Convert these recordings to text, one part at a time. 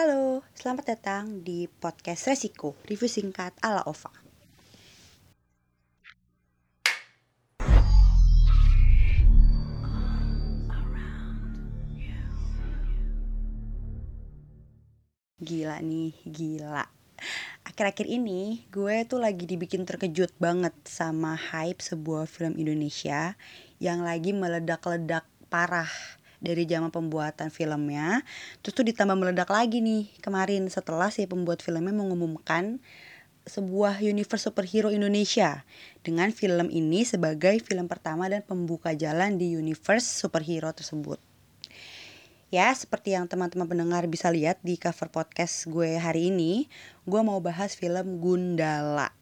Halo, selamat datang di podcast Resiko, review singkat ala Ova. Gila nih, gila. Akhir-akhir ini gue tuh lagi dibikin terkejut banget sama hype sebuah film Indonesia yang lagi meledak-ledak parah dari zaman pembuatan filmnya terus tuh ditambah meledak lagi nih kemarin setelah si pembuat filmnya mengumumkan sebuah universe superhero Indonesia dengan film ini sebagai film pertama dan pembuka jalan di universe superhero tersebut. Ya, seperti yang teman-teman pendengar bisa lihat di cover podcast gue hari ini, gue mau bahas film Gundala.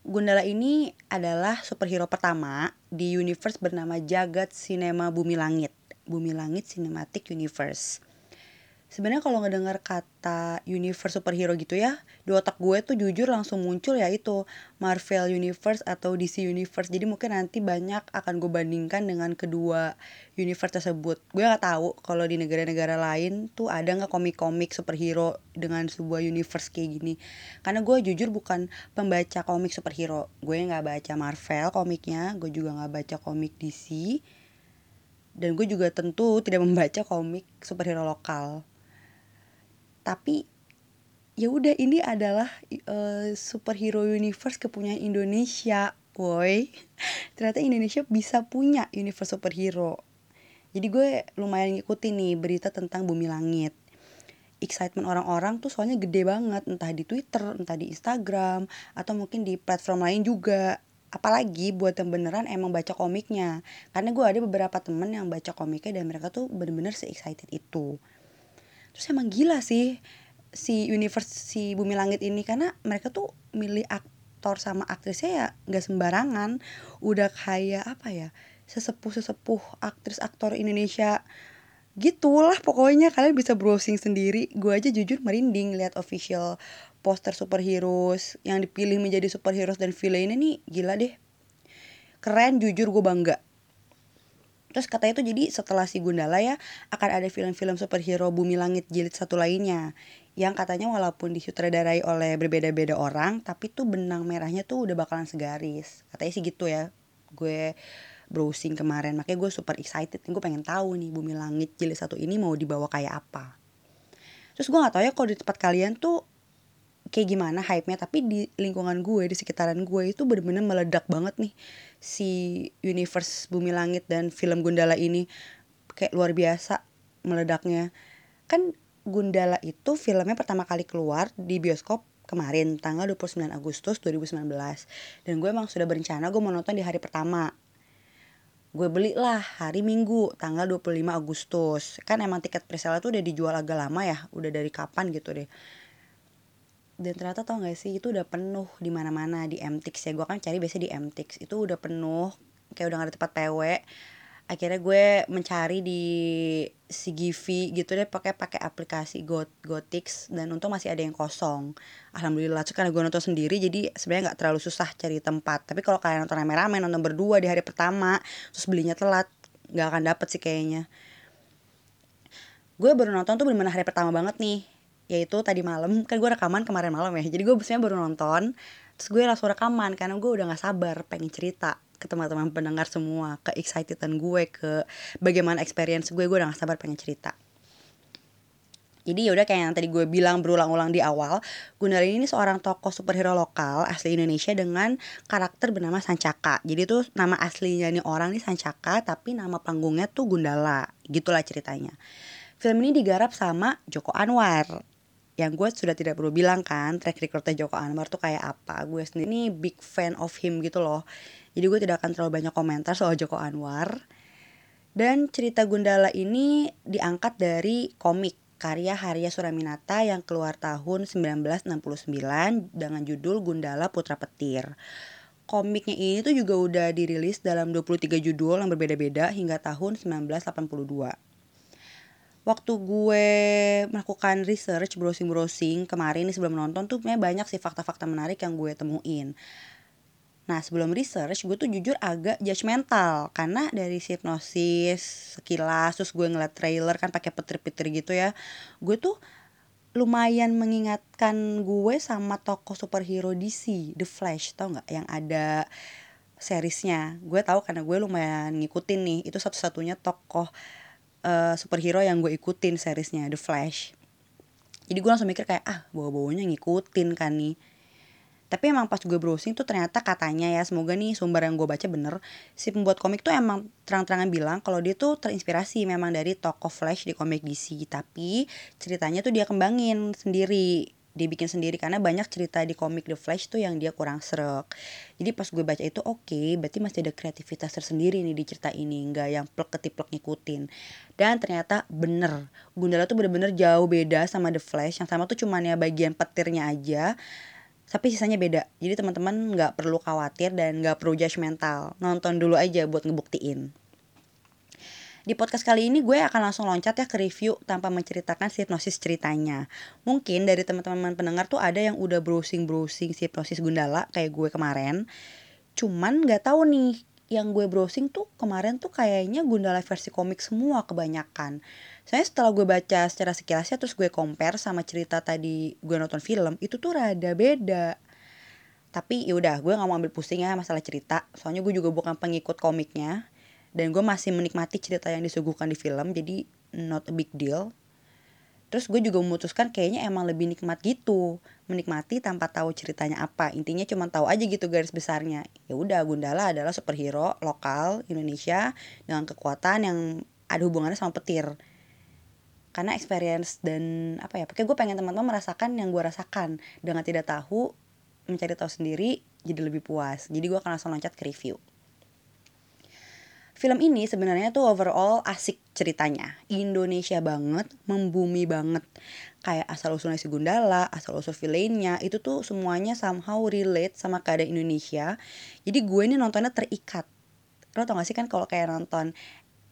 Gundala ini adalah superhero pertama di universe bernama Jagat Cinema Bumi Langit. Bumi Langit Cinematic Universe. Sebenarnya kalau ngedengar kata universe superhero gitu ya, di otak gue tuh jujur langsung muncul ya itu Marvel Universe atau DC Universe. Jadi mungkin nanti banyak akan gue bandingkan dengan kedua universe tersebut. Gue nggak tahu kalau di negara-negara lain tuh ada nggak komik-komik superhero dengan sebuah universe kayak gini. Karena gue jujur bukan pembaca komik superhero. Gue nggak baca Marvel komiknya, gue juga nggak baca komik DC dan gue juga tentu tidak membaca komik superhero lokal. Tapi ya udah ini adalah uh, superhero universe kepunyaan Indonesia woi. Ternyata Indonesia bisa punya universe superhero. Jadi gue lumayan ngikutin nih berita tentang bumi langit. Excitement orang-orang tuh soalnya gede banget. Entah di Twitter entah di Instagram atau mungkin di platform lain juga apalagi buat yang beneran emang baca komiknya. Karena gue ada beberapa temen yang baca komiknya dan mereka tuh bener-bener se excited itu. Terus emang gila sih si universe si bumi langit ini. Karena mereka tuh milih aktor sama aktrisnya ya nggak sembarangan. Udah kayak apa ya sesepuh sesepuh aktris aktor Indonesia gitulah pokoknya kalian bisa browsing sendiri. Gue aja jujur merinding lihat official poster superheroes yang dipilih menjadi superheroes dan villainnya nih gila deh. Keren jujur gue bangga. Terus katanya tuh jadi setelah si Gundala ya akan ada film-film superhero Bumi Langit jilid satu lainnya. Yang katanya walaupun disutradarai oleh berbeda-beda orang tapi tuh benang merahnya tuh udah bakalan segaris. Katanya sih gitu ya. Gue browsing kemarin. Makanya gue super excited gue pengen tahu nih Bumi Langit jilid satu ini mau dibawa kayak apa. Terus gue gak tahu ya kalau di tempat kalian tuh kayak gimana hype-nya tapi di lingkungan gue di sekitaran gue itu bener-bener meledak banget nih si universe bumi langit dan film Gundala ini. Kayak luar biasa meledaknya. Kan Gundala itu filmnya pertama kali keluar di bioskop kemarin tanggal 29 Agustus 2019 dan gue emang sudah berencana gue mau nonton di hari pertama gue beli lah hari Minggu tanggal 25 Agustus. Kan emang tiket presale tuh udah dijual agak lama ya udah dari kapan gitu deh. Dan ternyata tau gak sih itu udah penuh di mana mana di MTX ya. Gue kan cari biasanya di MTX itu udah penuh kayak udah gak ada tempat PW akhirnya gue mencari di CGV gitu deh pakai pakai aplikasi Got Gotix dan untung masih ada yang kosong. Alhamdulillah tuh karena gue nonton sendiri jadi sebenarnya nggak terlalu susah cari tempat. Tapi kalau kalian nonton rame-rame nonton berdua di hari pertama terus belinya telat nggak akan dapet sih kayaknya. Gue baru nonton tuh bener-bener hari pertama banget nih yaitu tadi malam. Kan gue rekaman kemarin malam ya jadi gue biasanya baru nonton terus gue langsung rekaman karena gue udah nggak sabar pengen cerita ke teman-teman pendengar semua ke excitedan gue ke bagaimana experience gue gue udah gak sabar pengen cerita. Jadi yaudah kayak yang tadi gue bilang berulang-ulang di awal Gundala ini seorang tokoh superhero lokal asli Indonesia dengan karakter bernama Sancaka Jadi tuh nama aslinya nih orang nih Sancaka tapi nama panggungnya tuh Gundala. Gitulah ceritanya. Film ini digarap sama Joko Anwar yang gue sudah tidak perlu bilang kan track recordnya Joko Anwar tuh kayak apa. Gue sendiri ini big fan of him gitu loh jadi gue tidak akan terlalu banyak komentar soal Joko Anwar dan cerita Gundala ini diangkat dari komik karya Harya Suraminata yang keluar tahun 1969 dengan judul Gundala Putra Petir. Komiknya ini tuh juga udah dirilis dalam 23 judul yang berbeda-beda hingga tahun 1982 waktu gue melakukan research browsing-browsing kemarin nih sebelum nonton tuh banyak sih fakta-fakta menarik yang gue temuin. Nah sebelum research gue tuh jujur agak judgmental karena dari hipnosis sekilas terus gue ngeliat trailer kan pakai petir-petir gitu ya gue tuh lumayan mengingatkan gue sama tokoh superhero DC The Flash tau nggak? Yang ada seriesnya. Gue tahu karena gue lumayan ngikutin nih itu satu-satunya tokoh uh, superhero yang gue ikutin seriesnya The Flash. Jadi gue langsung mikir kayak ah bawa-bawanya ngikutin kan nih tapi emang pas gue browsing tuh ternyata katanya ya semoga nih sumber yang gue baca bener si pembuat komik tuh emang terang-terangan bilang kalau dia tuh terinspirasi memang dari tokoh Flash di komik DC tapi ceritanya tuh dia kembangin sendiri dibikin sendiri karena banyak cerita di komik The Flash tuh yang dia kurang serak. Jadi pas gue baca itu oke okay, berarti masih ada kreativitas tersendiri nih di cerita ini nggak yang plek ketiplek ngikutin. Dan ternyata bener Gundala tuh bener-bener jauh beda sama The Flash yang sama tuh cuman ya bagian petirnya aja tapi sisanya beda jadi teman-teman nggak perlu khawatir dan nggak perlu judgmental nonton dulu aja buat ngebuktiin di podcast kali ini gue akan langsung loncat ya ke review tanpa menceritakan hipnosis ceritanya. Mungkin dari teman-teman pendengar tuh ada yang udah browsing-browsing hipnosis Gundala kayak gue kemarin. Cuman nggak tahu nih yang gue browsing tuh kemarin tuh kayaknya Gundala versi komik semua kebanyakan. Saya setelah gue baca secara sekilasnya terus gue compare sama cerita tadi gue nonton film itu tuh rada beda. Tapi yaudah gue gak mau ambil pusing ya masalah cerita. Soalnya gue juga bukan pengikut komiknya. Dan gue masih menikmati cerita yang disuguhkan di film Jadi not a big deal. Terus gue juga memutuskan kayaknya emang lebih nikmat gitu. Menikmati tanpa tahu ceritanya apa. Intinya cuma tahu aja gitu garis besarnya. Ya udah Gundala adalah superhero lokal Indonesia Dengan kekuatan yang ada hubungannya sama petir karena experience dan apa ya pokoknya gue pengen teman-teman merasakan yang gue rasakan. Dengan tidak tahu mencari tahu sendiri jadi lebih puas. Jadi gue akan langsung loncat ke review. Film ini sebenarnya tuh overall asik ceritanya. Indonesia banget, membumi banget. Kayak asal usulnya si Gundala, asal usul villainnya Itu tuh semuanya somehow relate sama keadaan Indonesia. Jadi gue ini nontonnya terikat. Lo tau gak sih kan kalau kayak nonton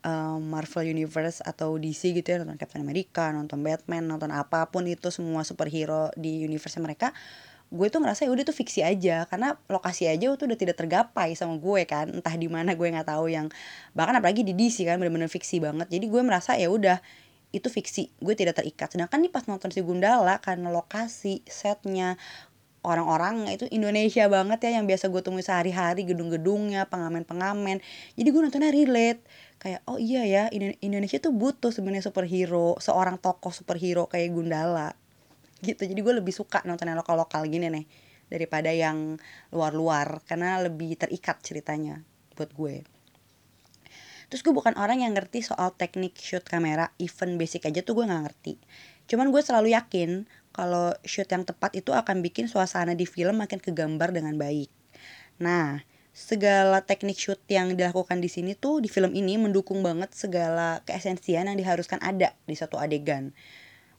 um, Marvel Universe atau DC gitu ya nonton Captain America, nonton Batman, nonton apa pun itu semua superhero di universe mereka gue tuh ngerasa ya udah tuh fiksi aja. Karena lokasi aja tuh udah tidak tergapai sama gue kan. Entah di mana gue nggak tahu yang bahkan apalagi di DC kan bener-bener fiksi banget. Jadi gue merasa ya udah itu fiksi. Gue tidak terikat. Sedangkan nih pas nonton si Gundala karena lokasi setnya orang-orang itu Indonesia banget ya yang biasa gue temui sehari-hari gedung-gedungnya pengamen-pengamen. Jadi gue nontonnya relate. Kayak oh iya ya Indonesia tuh butuh sebenarnya superhero seorang tokoh superhero kayak Gundala. Gitu. Jadi gue lebih suka nonton yang lokal lokal gini nih daripada yang luar luar karena lebih terikat ceritanya buat gue. Terus gue bukan orang yang ngerti soal teknik shoot kamera. Even basic aja tuh gue nggak ngerti. Cuman gue selalu yakin kalau shoot yang tepat itu akan bikin suasana di film makin kegambar dengan baik nah segala teknik shoot yang dilakukan di sini tuh di film ini mendukung banget segala keesensian yang diharuskan ada di satu adegan.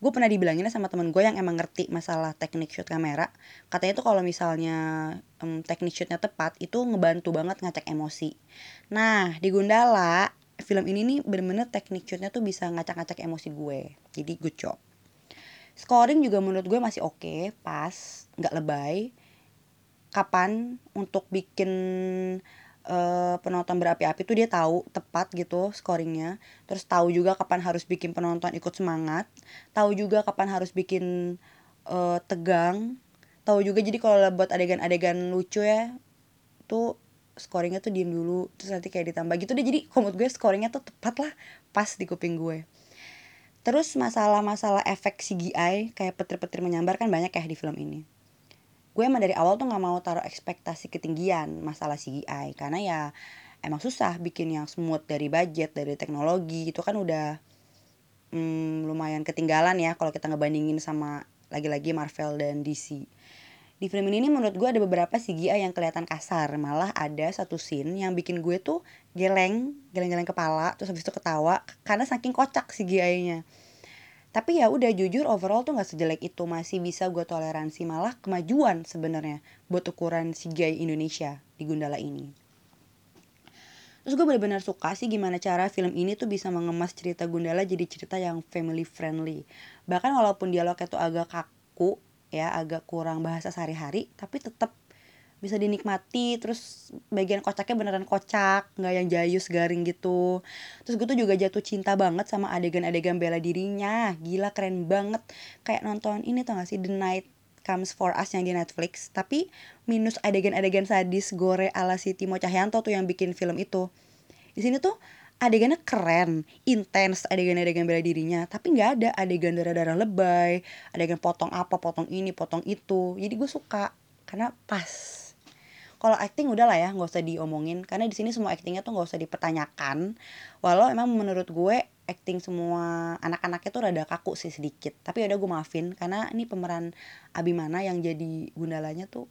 Gue pernah dibilangin sama temen gue yang emang ngerti masalah teknik shoot kamera. Katanya tuh kalau misalnya um, teknik shootnya tepat itu ngebantu banget ngacak emosi. Nah di Gundala film ini nih bener-bener teknik shootnya tuh bisa ngacak-ngacak emosi gue. Jadi good job. Scoring juga menurut gue masih oke, okay, pas, nggak lebay. Kapan untuk bikin uh, penonton berapi-api tuh dia tahu tepat gitu scoringnya. Terus tahu juga kapan harus bikin penonton ikut semangat. Tahu juga kapan harus bikin uh, tegang. Tahu juga jadi kalau buat adegan-adegan lucu ya tuh scoringnya tuh diem dulu. Terus nanti kayak ditambah gitu deh. Jadi komod gue scoringnya tuh tepat lah pas di kuping gue terus masalah-masalah efek CGI kayak petir-petir menyambar kan banyak ya di film ini. Gue emang dari awal tuh nggak mau taruh ekspektasi ketinggian masalah CGI karena ya emang susah bikin yang smooth dari budget dari teknologi itu kan udah hmm, lumayan ketinggalan ya kalau kita ngebandingin sama lagi-lagi Marvel dan DC di film ini menurut gue ada beberapa CGI yang kelihatan kasar. Malah ada satu scene yang bikin gue tuh geleng geleng-geleng kepala terus habis itu ketawa karena saking kocak CGI-nya tapi ya udah jujur overall tuh nggak sejelek itu. Masih bisa gue toleransi malah kemajuan sebenarnya buat ukuran CGI Indonesia di Gundala ini. Terus gue benar-benar suka sih gimana cara film ini tuh bisa mengemas cerita Gundala jadi cerita yang family friendly. Bahkan walaupun dialognya tuh agak kaku ya agak kurang bahasa sehari-hari tapi tetap bisa dinikmati. Terus bagian kocaknya beneran kocak nggak yang jayus garing gitu. Terus gue tuh juga jatuh cinta banget sama adegan-adegan bela dirinya. Gila keren banget. Kayak nonton ini tau gak sih? The Night Comes For Us yang di Netflix. Tapi minus adegan-adegan sadis gore ala si Timo Cahyanto tuh yang bikin film itu. Di sini tuh adegannya keren, intens adegan-adegan bela dirinya, tapi nggak ada adegan darah-darah lebay, adegan potong apa, potong ini, potong itu. Jadi gue suka karena pas. Kalau acting udah lah ya nggak usah diomongin karena di sini semua actingnya tuh nggak usah dipertanyakan. Walau emang menurut gue acting semua anak-anaknya tuh rada kaku sih sedikit. Tapi udah gue maafin karena ini pemeran Abimana yang jadi gundalanya tuh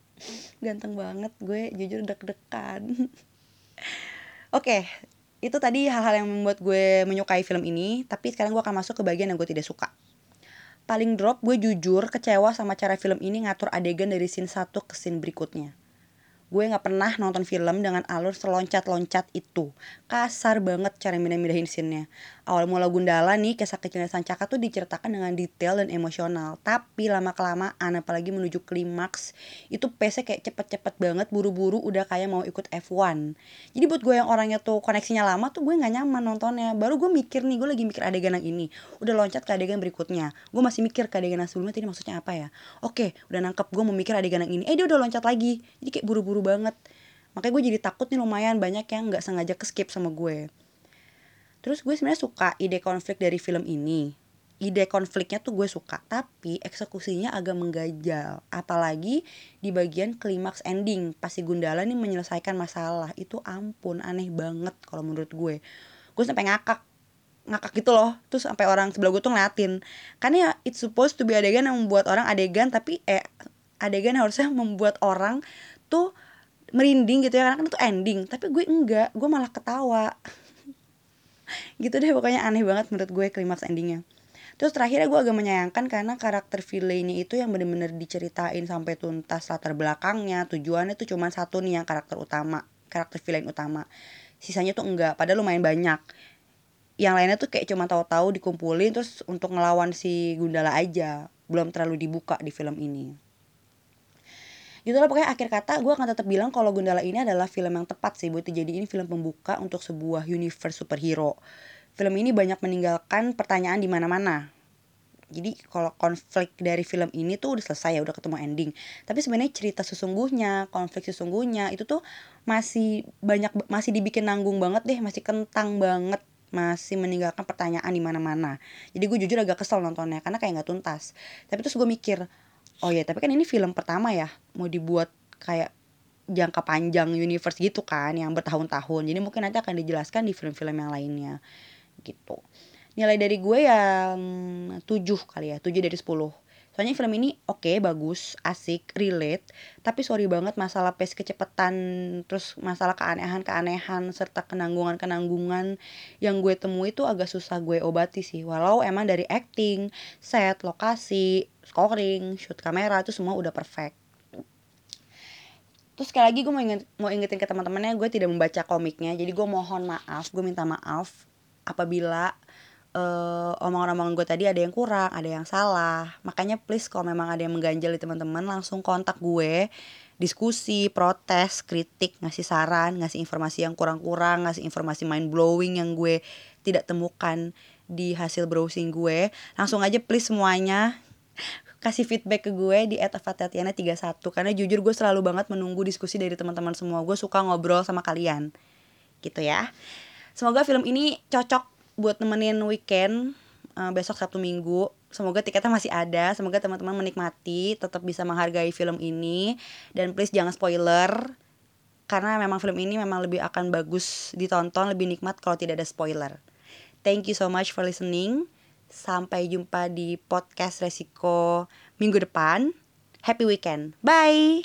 ganteng banget gue jujur deg-degan. Oke itu tadi hal-hal yang membuat gue menyukai film ini tapi sekarang gue akan masuk ke bagian yang gue tidak suka. Paling drop gue jujur kecewa sama cara film ini ngatur adegan dari scene satu ke scene berikutnya. Gue nggak pernah nonton film dengan alur seloncat-loncat itu. Kasar banget cara mindah-mindahin scene-nya awal mula Gundala nih kisah kecilnya Sancaka tuh diceritakan dengan detail dan emosional. Tapi lama kelamaan apalagi menuju klimaks itu pace kayak cepet-cepet banget buru-buru udah kayak mau ikut F1 jadi buat gue yang orangnya tuh koneksinya lama tuh gue nggak nyaman nontonnya. Baru gue mikir nih gue lagi mikir adegan yang ini. Udah loncat ke adegan berikutnya. Gue masih mikir ke adegan yang sebelumnya tadi maksudnya apa ya? Oke udah nangkep gue mau mikir adegan yang ini. Eh dia udah loncat lagi. Jadi kayak buru-buru banget. Makanya gue jadi takut nih lumayan banyak yang nggak sengaja ke skip sama gue terus gue sebenarnya suka ide konflik dari film ini. Ide konfliknya tuh gue suka tapi eksekusinya agak menggajal apalagi di bagian klimaks ending pasti Gundala nih menyelesaikan masalah. Itu ampun aneh banget kalau menurut gue. Gue sampai ngakak ngakak gitu loh. Terus sampai orang sebelah gue tuh ngeliatin. Karena ya it's supposed to be adegan yang membuat orang adegan tapi eh adegan harusnya membuat orang tuh merinding gitu ya. Karena kan itu ending tapi gue enggak gue malah ketawa gitu deh pokoknya aneh banget menurut gue klimaks endingnya. Terus terakhirnya gue agak menyayangkan karena karakter villainnya itu yang bener-bener diceritain sampai tuntas latar belakangnya tujuannya tuh cuma satu nih yang karakter utama karakter villain utama. Sisanya tuh enggak padahal lumayan banyak. Yang lainnya tuh kayak cuma tahu-tahu dikumpulin terus untuk ngelawan si Gundala aja. Belum terlalu dibuka di film ini gitu lah pokoknya akhir kata gue akan tetap bilang kalau Gundala ini adalah film yang tepat sih buat jadi ini film pembuka untuk sebuah universe superhero. Film ini banyak meninggalkan pertanyaan di mana-mana. Jadi kalau konflik dari film ini tuh udah selesai ya udah ketemu ending. Tapi sebenarnya cerita sesungguhnya konflik sesungguhnya itu tuh masih banyak masih dibikin nanggung banget deh masih kentang banget masih meninggalkan pertanyaan di mana-mana. Jadi gue jujur agak kesel nontonnya karena kayak nggak tuntas. Tapi terus gue mikir oh ya tapi kan ini film pertama ya mau dibuat kayak jangka panjang universe gitu kan yang bertahun-tahun. Jadi mungkin nanti akan dijelaskan di film-film yang lainnya gitu. Nilai dari gue yang tujuh kali ya tujuh dari sepuluh soalnya film ini oke okay, bagus asik relate. Tapi sorry banget masalah pace kecepatan terus masalah keanehan keanehan serta kenanggungan kenanggungan yang gue temui itu agak susah gue obati sih. Walau emang dari acting set lokasi scoring shoot kamera itu semua udah perfect. Terus sekali lagi gue mau inget, mau ingetin ke teman-temannya gue tidak membaca komiknya. Jadi gue mohon maaf gue minta maaf apabila uh, omongan-omongan gue tadi ada yang kurang, ada yang salah. Makanya please kalau memang ada yang mengganjal di teman-teman langsung kontak gue, diskusi, protes, kritik, ngasih saran, ngasih informasi yang kurang-kurang, ngasih informasi mind blowing yang gue tidak temukan di hasil browsing gue. Langsung aja please semuanya kasih feedback ke gue di @fatatiana31 karena jujur gue selalu banget menunggu diskusi dari teman-teman semua. Gue suka ngobrol sama kalian. Gitu ya. Semoga film ini cocok buat nemenin weekend uh, besok Sabtu Minggu. Semoga tiketnya masih ada. Semoga teman-teman menikmati, tetap bisa menghargai film ini dan please jangan spoiler karena memang film ini memang lebih akan bagus ditonton, lebih nikmat kalau tidak ada spoiler. Thank you so much for listening. Sampai jumpa di podcast Resiko minggu depan. Happy weekend. Bye.